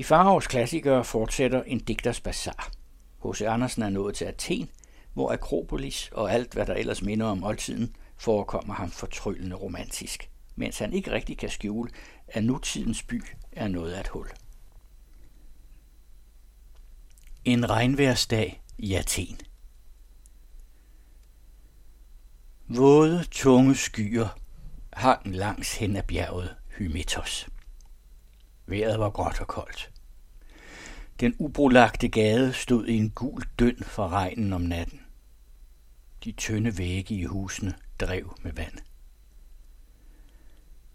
I Farhavs klassikere fortsætter en digters bazar. H.C. Andersen er nået til Athen, hvor Akropolis og alt, hvad der ellers minder om oldtiden, forekommer ham fortryllende romantisk, mens han ikke rigtig kan skjule, at nutidens by er noget af et hul. En regnværsdag i Athen. Våde, tunge skyer hang langs hen ad bjerget Hymetos. Vejret var gråt og koldt. Den ubrolagte gade stod i en gul døn for regnen om natten. De tynde vægge i husene drev med vand.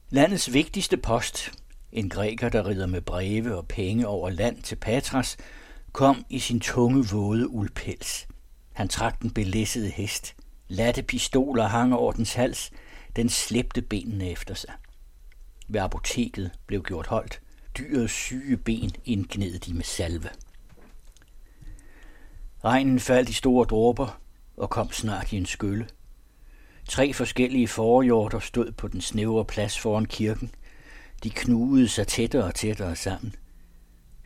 Landets vigtigste post, en græker, der rider med breve og penge over land til Patras, kom i sin tunge, våde uldpels. Han trak den belæssede hest. Latte pistoler hang over dens hals. Den slæbte benene efter sig. Ved apoteket blev gjort holdt. Dyrets syge ben indgnede de med salve. Regnen faldt i store dråber og kom snart i en skylle. Tre forskellige forhjorter stod på den snævre plads foran kirken. De knugede sig tættere og tættere sammen.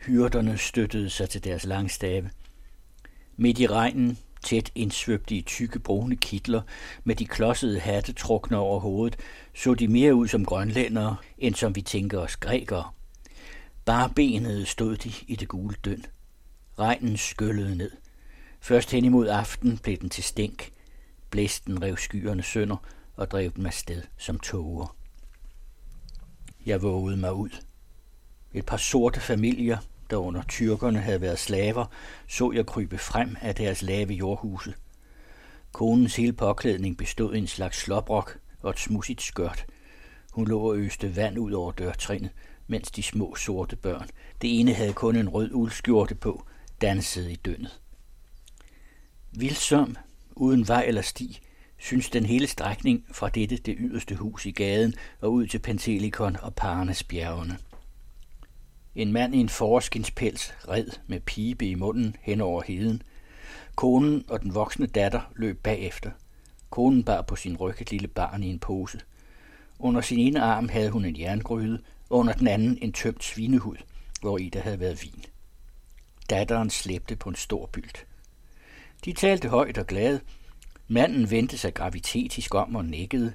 Hyrderne støttede sig til deres langstave. Midt i regnen, tæt indsvøbte i tykke brune kitler, med de klodsede hatte trukne over hovedet, så de mere ud som grønlændere, end som vi tænker os grækere. Bare benet stod de i det gule døn. Regnen skyllede ned. Først hen imod aften blev den til stænk. Blæsten rev skyerne sønder og drev dem afsted som tåger. Jeg vågede mig ud. Et par sorte familier, der under tyrkerne havde været slaver, så jeg krybe frem af deres lave jordhuse. Konens hele påklædning bestod af en slags sloprok og et smudsigt skørt. Hun lå og øste vand ud over dørtrinnet, mens de små sorte børn, det ene havde kun en rød uldskjorte på, dansede i dønnet. Vildsom, uden vej eller sti, synes den hele strækning fra dette det yderste hus i gaden og ud til Pentelikon og Parnes bjergene. En mand i en foreskinspels red med pibe i munden hen over heden. Konen og den voksne datter løb bagefter. Konen bar på sin ryg et lille barn i en pose. Under sin ene arm havde hun en jerngryde, og under den anden en tømt svinehud, hvor i der havde været vin. Datteren slæbte på en stor bylt. De talte højt og glade. Manden vendte sig gravitetisk om og nikkede,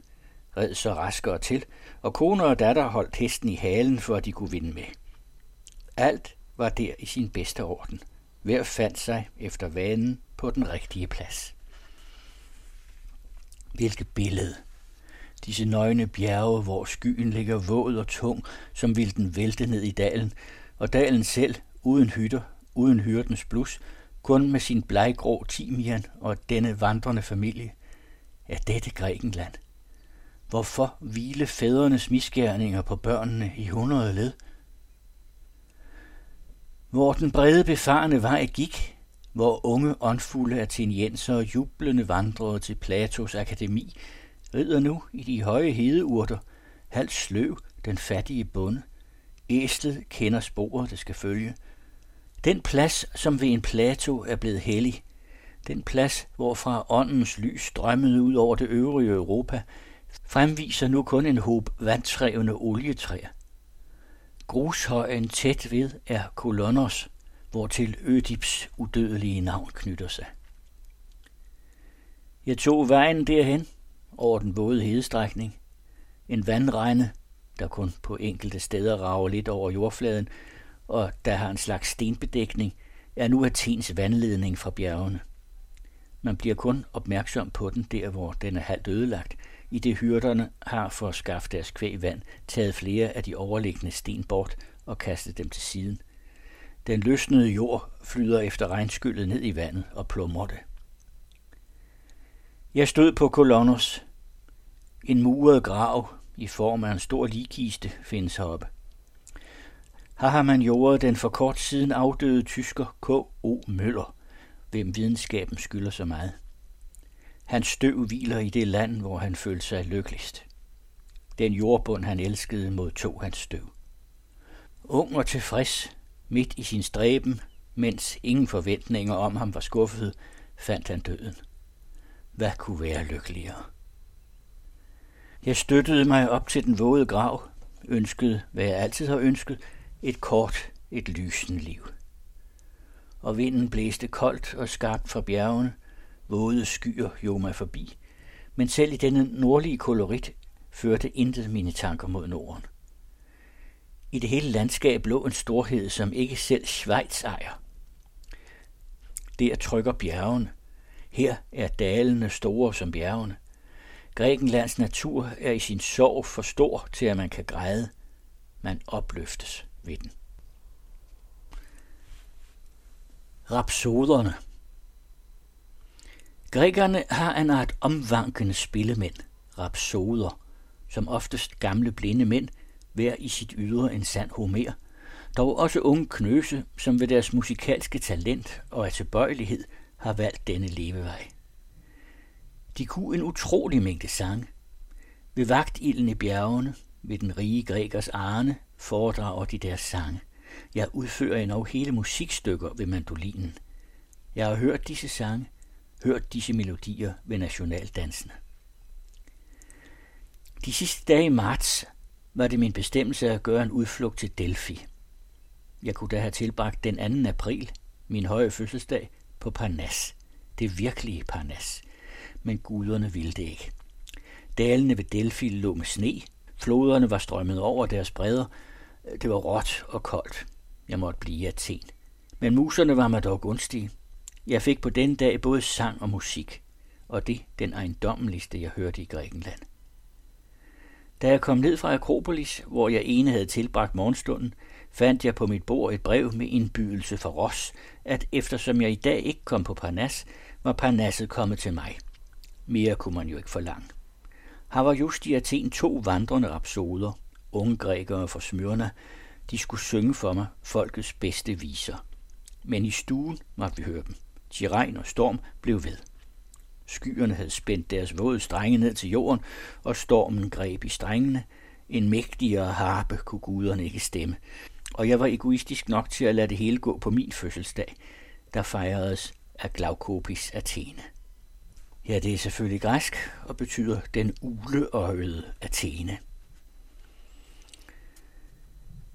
red så raskere til, og kone og datter holdt hesten i halen, for at de kunne vinde med. Alt var der i sin bedste orden. Hver fandt sig efter vanen på den rigtige plads. Hvilket billede! Disse nøgne bjerge, hvor skyen ligger våd og tung, som vil den vælte ned i dalen, og dalen selv, uden hytter, uden hyrdens blus, kun med sin bleggrå timian og denne vandrende familie. Er dette Grækenland? Hvorfor hvile fædrenes misgerninger på børnene i hundrede led? Hvor den brede befarne vej gik, hvor unge åndfulde atenienser jublende vandrede til Platos akademi, rider nu i de høje hedeurter, halvt sløv den fattige bonde. Æslet kender sporet, det skal følge. Den plads, som ved en Plato er blevet hellig, den plads, hvorfra åndens lys strømmede ud over det øvrige Europa, fremviser nu kun en håb vandtrævende olietræer. Grushøjen tæt ved er Kolonos, hvortil Ødips udødelige navn knytter sig. Jeg tog vejen derhen, over den våde hedestrækning. En vandregne, der kun på enkelte steder rager lidt over jordfladen, og der har en slags stenbedækning, er nu Athens vandledning fra bjergene. Man bliver kun opmærksom på den der, hvor den er halvt ødelagt, i det hyrderne har for at skaffe deres kvæg vand taget flere af de overliggende sten bort og kastet dem til siden. Den løsnede jord flyder efter regnskyllet ned i vandet og plummer det. Jeg stod på Kolonos. En muret grav i form af en stor ligkiste findes heroppe. Her har man jordet den for kort siden afdøde tysker K.O. Møller, hvem videnskaben skylder så meget. Hans støv hviler i det land, hvor han følte sig lykkeligst. Den jordbund, han elskede, modtog hans støv. Ung og tilfreds, midt i sin stræben, mens ingen forventninger om ham var skuffet, fandt han døden. Hvad kunne være lykkeligere? Jeg støttede mig op til den våde grav, ønskede, hvad jeg altid har ønsket, et kort et lysende liv. Og vinden blæste koldt og skarpt fra bjergene, våde skyer jo mig forbi, men selv i denne nordlige kolorit førte intet mine tanker mod Norden. I det hele landskab lå en storhed, som ikke selv Schweiz ejer. Der trykker bjergene. Her er dalene store som bjergene. Grækenlands natur er i sin sorg for stor til, at man kan græde. Man opløftes ved den. Rapsoderne Grækerne har en art omvankende spillemænd, rapsoder, som oftest gamle blinde mænd, hver i sit ydre en sand homer, dog også unge knøse, som ved deres musikalske talent og af tilbøjelighed har valgt denne levevej. De kunne en utrolig mængde sang. Ved vagtilden i bjergene, ved den rige grækers arne, foredrager de deres sange. Jeg udfører endnu hele musikstykker ved mandolinen. Jeg har hørt disse sange, hørt disse melodier ved nationaldansene. De sidste dage i marts var det min bestemmelse at gøre en udflugt til Delphi. Jeg kunne da have tilbragt den 2. april, min høje fødselsdag, på Parnas. Det virkelige Parnas. Men guderne ville det ikke. Dalene ved Delphi lå med sne. Floderne var strømmet over deres bredder. Det var råt og koldt. Jeg måtte blive i Athen. Men muserne var mig dog gunstige. Jeg fik på den dag både sang og musik, og det den ejendommeligste, jeg hørte i Grækenland. Da jeg kom ned fra Akropolis, hvor jeg ene havde tilbragt morgenstunden, fandt jeg på mit bord et brev med indbydelse for Ross, at eftersom jeg i dag ikke kom på Parnas, var Parnasset kommet til mig. Mere kunne man jo ikke forlange. Her var just i Athen to vandrende rapsoder, unge grækere fra Smyrna. De skulle synge for mig folkets bedste viser. Men i stuen måtte vi høre dem. De regn og storm blev ved. Skyerne havde spændt deres våde strenge ned til jorden, og stormen greb i strengene. En mægtigere harpe kunne guderne ikke stemme. Og jeg var egoistisk nok til at lade det hele gå på min fødselsdag, der fejredes af Glaukopis Athene. Ja, det er selvfølgelig græsk og betyder den uleøjede Athene.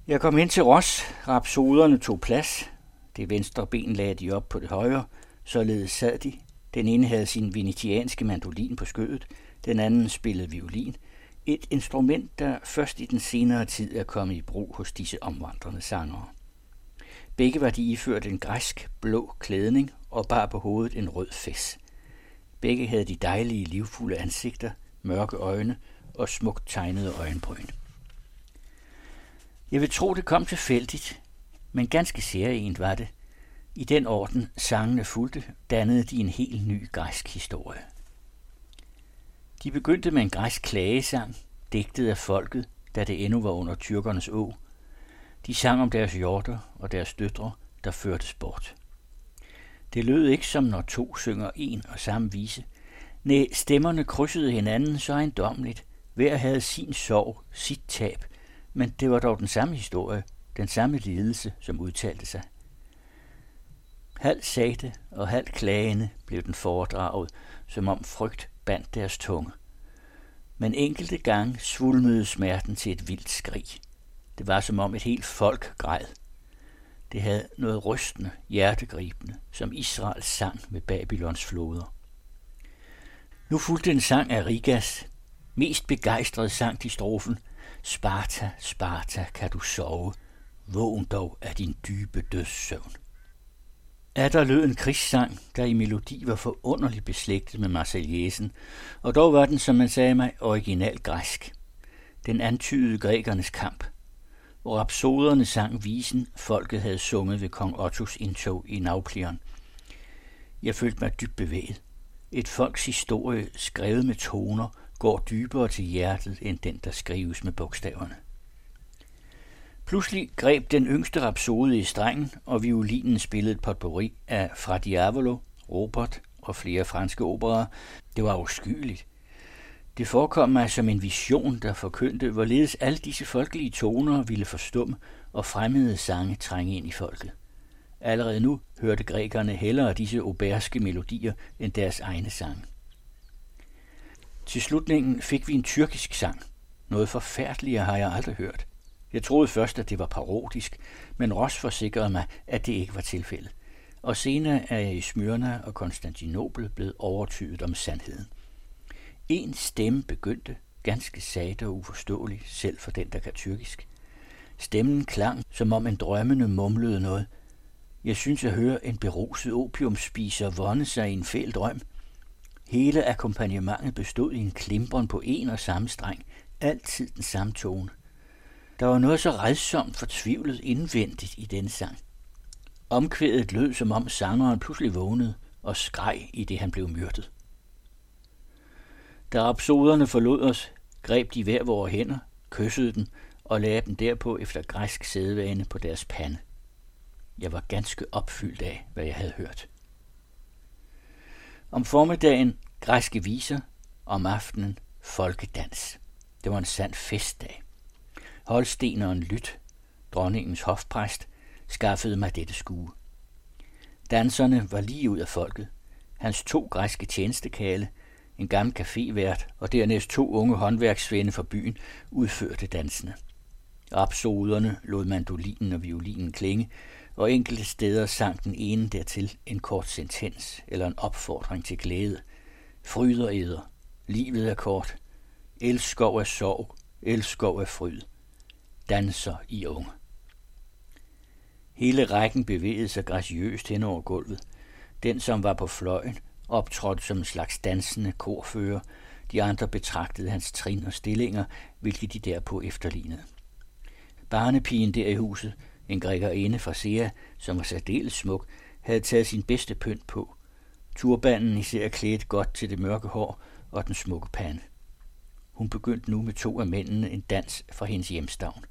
Jeg kom ind til Ros. Rapsoderne tog plads. Det venstre ben lagde de op på det højre. Således sad de, den ene havde sin venetianske mandolin på skødet, den anden spillede violin, et instrument, der først i den senere tid er kommet i brug hos disse omvandrende sangere. Begge var de iført en græsk blå klædning og bar på hovedet en rød fæs Begge havde de dejlige, livfulde ansigter, mørke øjne og smukt tegnede øjenbryn. Jeg vil tro, det kom tilfældigt, men ganske særligt var det – i den orden sangene fulgte, dannede de en helt ny græsk historie. De begyndte med en græsk klagesang, digtet af folket, da det endnu var under tyrkernes å. De sang om deres hjorter og deres døtre, der førtes bort. Det lød ikke som når to synger en og samme vise. Næ, stemmerne krydsede hinanden så ejendomligt. Hver havde sin sorg, sit tab, men det var dog den samme historie, den samme lidelse, som udtalte sig. Halvt sagte og halvt klagende blev den foredraget, som om frygt bandt deres tunge. Men enkelte gang svulmede smerten til et vildt skrig. Det var som om et helt folk græd. Det havde noget rystende, hjertegribende, som Israels sang med Babylons floder. Nu fulgte en sang af Rigas. Mest begejstret sang de strofen. Sparta, Sparta, kan du sove. Vågn dog af din dybe dødssøvn. Er der lød en krigssang, der i melodi var forunderligt beslægtet med Marseillesen, og dog var den, som man sagde mig, original græsk. Den antydede grækernes kamp, hvor rapsoderne sang visen, folket havde sunget ved kong Ottos indtog i Naupleon. Jeg følte mig dybt bevæget. Et folks historie, skrevet med toner, går dybere til hjertet end den, der skrives med bogstaverne. Pludselig greb den yngste rapsode i strengen, og violinen spillede et potpourri af Fra Diavolo, Robert og flere franske operer. Det var uskyldigt. Det forekom mig som en vision, der forkyndte, hvorledes alle disse folkelige toner ville forstumme og fremmede sange trænge ind i folket. Allerede nu hørte grækerne hellere disse oberske melodier end deres egne sange. Til slutningen fik vi en tyrkisk sang. Noget forfærdeligere har jeg aldrig hørt. Jeg troede først, at det var parodisk, men Ross forsikrede mig, at det ikke var tilfældet. Og senere er jeg i Smyrna og Konstantinopel blevet overtydet om sandheden. En stemme begyndte, ganske sat og uforståelig, selv for den, der kan tyrkisk. Stemmen klang, som om en drømmende mumlede noget. Jeg synes jeg hører en beruset opiumspiser vonde sig i en fæld drøm. Hele akkompagnementet bestod i en klimperen på en og samme streng, altid den samme tone. Der var noget så redsomt fortvivlet indvendigt i den sang. Omkvædet lød, som om sangeren pludselig vågnede og skreg i det, han blev myrdet. Da rapsoderne forlod os, greb de hver vores hænder, kyssede den og lagde dem derpå efter græsk sædvane på deres pande. Jeg var ganske opfyldt af, hvad jeg havde hørt. Om formiddagen græske viser, om aftenen folkedans. Det var en sand festdag. Holsteneren Lyt, dronningens hofpræst, skaffede mig dette skue. Danserne var lige ud af folket. Hans to græske tjenestekale, en gammel cafévært og dernæst to unge håndværksvende fra byen udførte dansene. Rapsoderne lod mandolinen og violinen klinge, og enkelte steder sang den ene dertil en kort sentens eller en opfordring til glæde. Fryder æder. livet er kort, elskov er sorg, elskov er fryd, danser i unge. Hele rækken bevægede sig graciøst hen over gulvet. Den, som var på fløjen, optrådte som en slags dansende korfører. De andre betragtede hans trin og stillinger, hvilket de derpå efterlignede. Barnepigen der i huset, en grækkerinde fra Sea, som var særdeles smuk, havde taget sin bedste pynt på. Turbanen især klædt godt til det mørke hår og den smukke pande. Hun begyndte nu med to af mændene en dans fra hendes hjemstavn.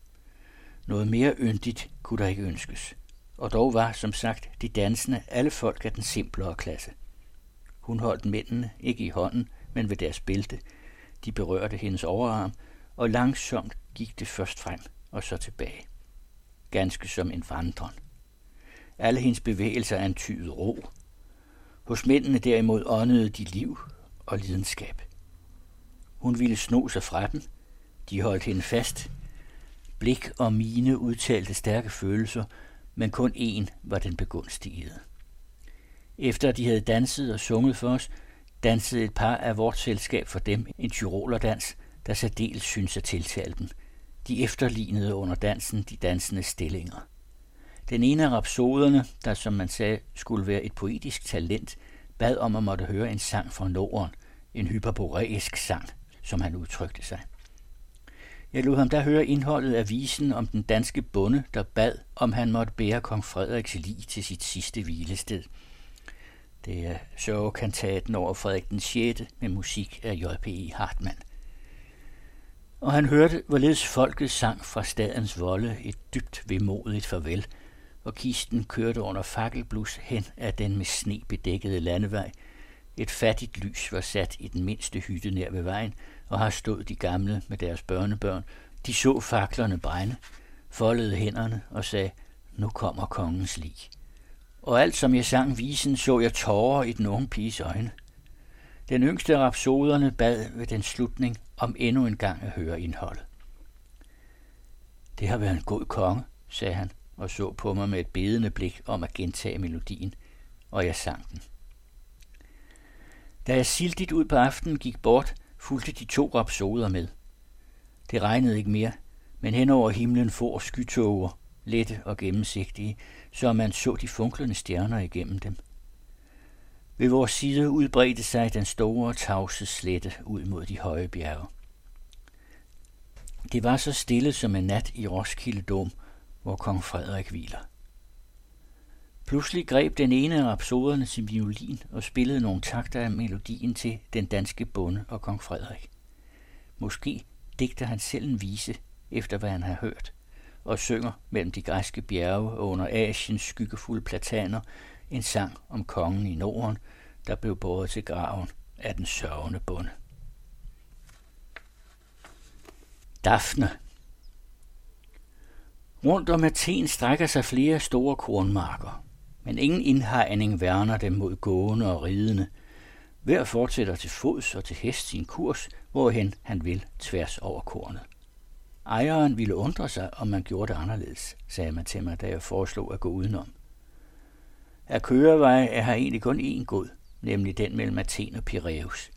Noget mere yndigt kunne der ikke ønskes. Og dog var, som sagt, de dansende alle folk af den simplere klasse. Hun holdt mændene ikke i hånden, men ved deres bælte. De berørte hendes overarm, og langsomt gik det først frem og så tilbage. Ganske som en vandren. Alle hendes bevægelser antydede ro. Hos mændene derimod åndede de liv og lidenskab. Hun ville sno sig fra dem. De holdt hende fast. Blik og mine udtalte stærke følelser, men kun én var den begunstigede. Efter de havde danset og sunget for os, dansede et par af vort selskab for dem en tyrolerdans, der særdeles synes at tiltale dem. De efterlignede under dansen de dansende stillinger. Den ene af rapsoderne, der som man sagde skulle være et poetisk talent, bad om at måtte høre en sang fra Norden, en hyperboreisk sang, som han udtrykte sig. Jeg lod ham da høre indholdet af visen om den danske bonde, der bad, om han måtte bære kong Frederiks lig til sit sidste hvilested. Det er sørgekantaten over Frederik den 6. med musik af J.P. Hartmann. Og han hørte, hvorledes folket sang fra stadens volde et dybt vemodigt farvel, og kisten kørte under fakkelblus hen af den med sne bedækkede landevej. Et fattigt lys var sat i den mindste hytte nær ved vejen, og har stået de gamle med deres børnebørn. De så faklerne brænde, foldede hænderne og sagde, nu kommer kongens lig. Og alt som jeg sang visen, så jeg tårer i den unge piges øjne. Den yngste af rapsoderne bad ved den slutning om endnu en gang at høre indholdet. Det har været en god konge, sagde han og så på mig med et bedende blik om at gentage melodien, og jeg sang den. Da jeg sildigt ud på aftenen gik bort, fulgte de to rapsoder med. Det regnede ikke mere, men hen over himlen for skytåger, lette og gennemsigtige, så man så de funklende stjerner igennem dem. Ved vores side udbredte sig den store tavse slette ud mod de høje bjerge. Det var så stille som en nat i Roskilde Dom, hvor kong Frederik hviler. Pludselig greb den ene af rapsoderne sin violin og spillede nogle takter af melodien til den danske bonde og kong Frederik. Måske digter han selv en vise, efter hvad han har hørt, og synger mellem de græske bjerge og under Asiens skyggefulde plataner en sang om kongen i Norden, der blev båret til graven af den sørgende bonde. Daphne Rundt om Athen strækker sig flere store kornmarker men ingen indhegning værner dem mod gående og ridende. Hver fortsætter til fods og til hest sin kurs, hvorhen han vil tværs over kornet. Ejeren ville undre sig, om man gjorde det anderledes, sagde man til mig, da jeg foreslog at gå udenom. Af kørevej er her egentlig kun én god, nemlig den mellem Athen og Piraeus.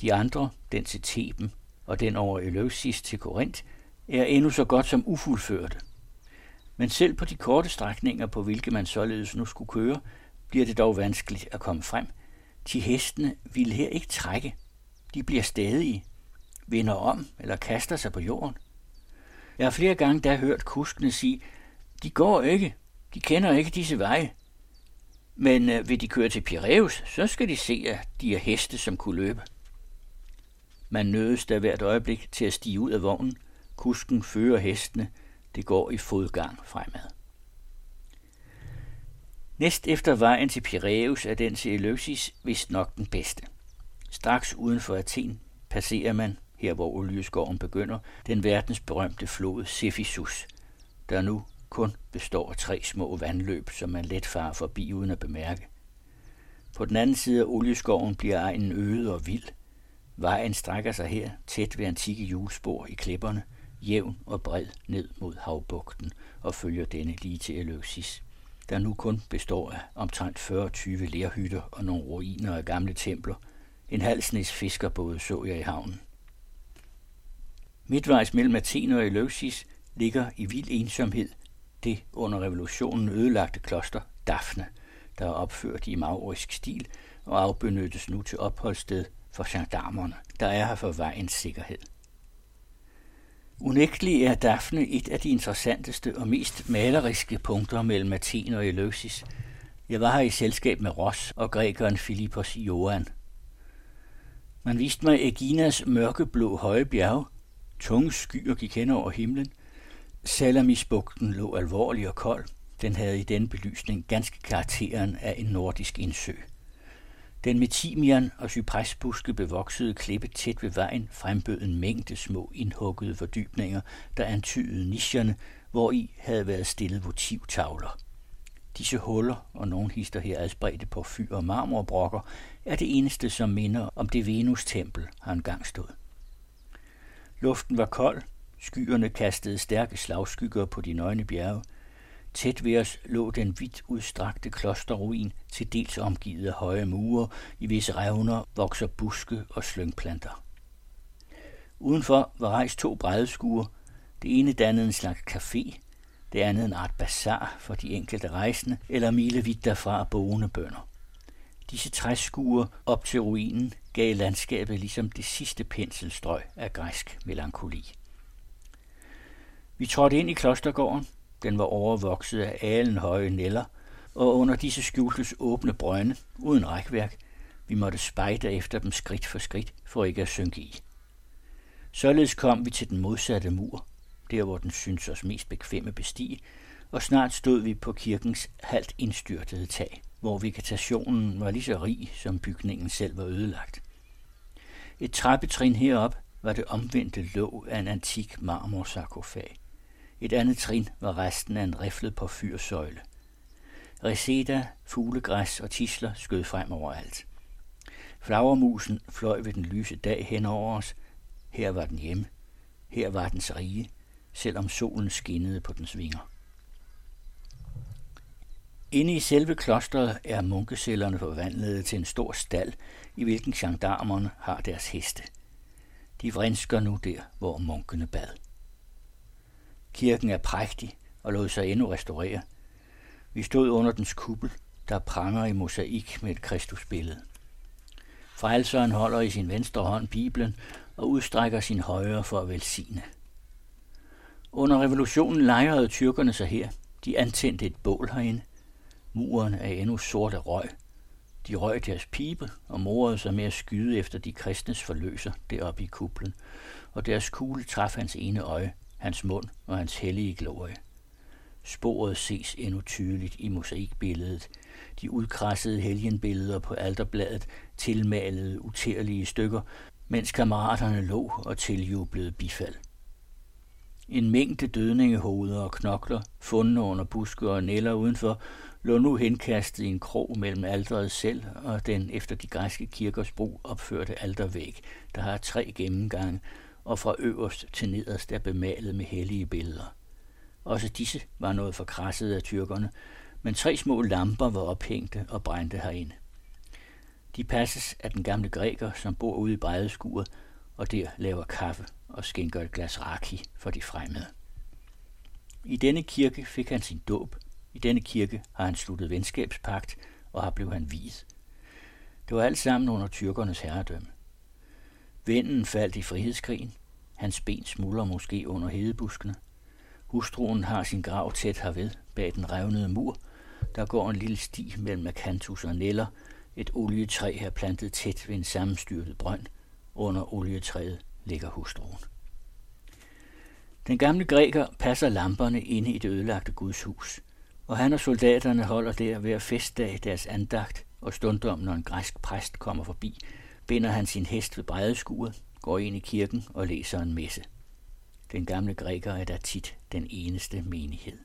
De andre, den til Theben og den over Eleusis til Korinth, er endnu så godt som ufuldførte. Men selv på de korte strækninger, på hvilke man således nu skulle køre, bliver det dog vanskeligt at komme frem. De hestene vil her ikke trække. De bliver stadige, vender om eller kaster sig på jorden. Jeg har flere gange da hørt kuskene sige, de går ikke, de kender ikke disse veje. Men øh, vil de køre til Piraeus, så skal de se, at de er heste, som kunne løbe. Man nødes da hvert øjeblik til at stige ud af vognen. Kusken fører hestene. Det går i fodgang fremad. Næst efter vejen til Piraeus er den til Eleusis vist nok den bedste. Straks uden for Athen passerer man, her hvor olieskoven begynder, den verdensberømte flod Cephisus, der nu kun består af tre små vandløb, som man let farer forbi uden at bemærke. På den anden side af olieskoven bliver egnen øde og vild. Vejen strækker sig her tæt ved antikke julespor i klipperne, jævn og bred ned mod havbugten og følger denne lige til Eleusis, der nu kun består af omtrent 40-20 lerhytter og nogle ruiner af gamle templer. En halv snes fiskerbåde så jeg i havnen. Midtvejs mellem Athen og Eleusis ligger i vild ensomhed det under revolutionen ødelagte kloster Daphne, der er opført i maurisk stil og afbenyttes nu til opholdssted for gendarmerne, der er her for vejens sikkerhed. Unægtelig er Daphne et af de interessanteste og mest maleriske punkter mellem Athen og Eleusis. Jeg var her i selskab med Ross og grækeren Philippos Johan. Man viste mig Eginas mørkeblå høje bjerge, tunge skyer gik hen over himlen, Salamisbugten lå alvorlig og kold. Den havde i den belysning ganske karakteren af en nordisk indsø. Den med timian og cypresbuske bevoksede klippe tæt ved vejen frembød en mængde små indhuggede fordybninger, der antydede nicherne, hvor i havde været stillet votivtavler. Disse huller og nogle hister her adspredte på fyr og marmorbrokker er det eneste, som minder om det Venus-tempel, har engang stod. Luften var kold, Skyerne kastede stærke slagskygger på de nøgne bjerge. Tæt ved os lå den vidt udstrakte klosterruin, til dels omgivet af høje mure, i visse revner vokser buske og slyngplanter. Udenfor var rejst to brædeskuer. Det ene dannede en slags café, det andet en art bazar for de enkelte rejsende, eller milevidt derfra boende bønder. Disse træskuer op til ruinen gav landskabet ligesom det sidste penselstrøg af græsk melankoli. Vi trådte ind i klostergården. Den var overvokset af alenhøje neller, og under disse skjultes åbne brønde, uden rækværk, vi måtte spejde efter dem skridt for skridt, for ikke at synke i. Således kom vi til den modsatte mur, der hvor den syntes os mest bekvemme bestige, og snart stod vi på kirkens halvt indstyrtede tag, hvor vegetationen var lige så rig, som bygningen selv var ødelagt. Et trappetrin herop var det omvendte låg af en antik marmorsarkofag. Et andet trin var resten af en riflet på fyrsøjle. Reseda, fuglegræs og tisler skød frem overalt. Flagermusen fløj ved den lyse dag hen over os. Her var den hjemme. Her var dens rige, selvom solen skinnede på dens vinger. Inde i selve klosteret er munkecellerne forvandlet til en stor stald, i hvilken gendarmerne har deres heste. De vrinsker nu der, hvor munkene bad. Kirken er prægtig og lod sig endnu restaurere. Vi stod under dens kuppel, der pranger i mosaik med et kristusbillede. Frelseren holder i sin venstre hånd Bibelen og udstrækker sin højre for at velsigne. Under revolutionen lejrede tyrkerne sig her. De antændte et bål herinde. Muren er endnu sort af røg. De røg deres pibe og morede sig med at skyde efter de kristnes forløser deroppe i kuplen, og deres kugle traf hans ene øje, hans mund og hans hellige glorie. Sporet ses endnu tydeligt i mosaikbilledet. De udkrassede helgenbilleder på alterbladet tilmalede utærlige stykker, mens kammeraterne lå og tiljublede bifald. En mængde dødningehoveder og knokler, fundne under buske og næller udenfor, lå nu henkastet i en krog mellem alderet selv og den efter de græske kirkers brug opførte aldervæg, der har tre gennemgange og fra øverst til nederst er bemalet med hellige billeder. Også disse var noget forkrasset af tyrkerne, men tre små lamper var ophængte og brændte herinde. De passes af den gamle græker, som bor ude i bredeskuret, og der laver kaffe og skænker et glas raki for de fremmede. I denne kirke fik han sin dåb. I denne kirke har han sluttet venskabspagt, og har blevet han vid. Det var alt sammen under tyrkernes herredømme. Vinden faldt i frihedskrigen. Hans ben smuldrer måske under hedebuskene. Hustruen har sin grav tæt herved, bag den revnede mur. Der går en lille sti mellem akantus og neller. Et olietræ er plantet tæt ved en sammenstyrtet brønd. Under olietræet ligger hustruen. Den gamle græker passer lamperne inde i det ødelagte gudshus, og han og soldaterne holder der hver festdag deres andagt, og stundom, når en græsk præst kommer forbi, binder han sin hest ved bredeskuret, går ind i kirken og læser en messe. Den gamle græker er da tit den eneste menighed.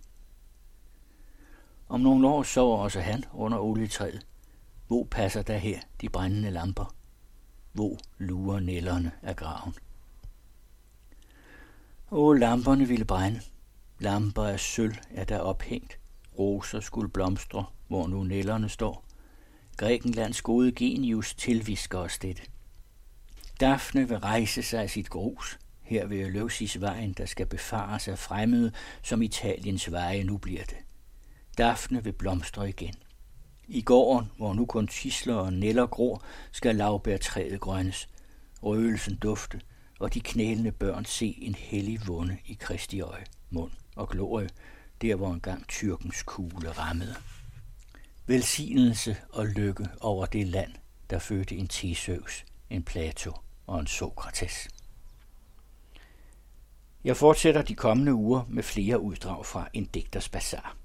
Om nogle år sover også han under olietræet. Hvor passer der her de brændende lamper? Hvor lurer nælderne af graven? Åh, lamperne ville brænde. Lamper af sølv er der ophængt. Roser skulle blomstre, hvor nu nælderne står. Grækenlands gode genius tilvisker os dette. Daphne vil rejse sig af sit grus, her ved Eleusis vejen, der skal befares af fremmede, som Italiens veje nu bliver det. Daphne vil blomstre igen. I gården, hvor nu kun tisler og neller gror, skal lavbærtræet grønnes, røgelsen dufte, og de knælende børn se en hellig vunde i Kristi øje, mund og glorie, der hvor engang tyrkens kugle rammede. Velsignelse og lykke over det land, der fødte en Theseus, en Plato og en Sokrates. Jeg fortsætter de kommende uger med flere uddrag fra en digters bazar.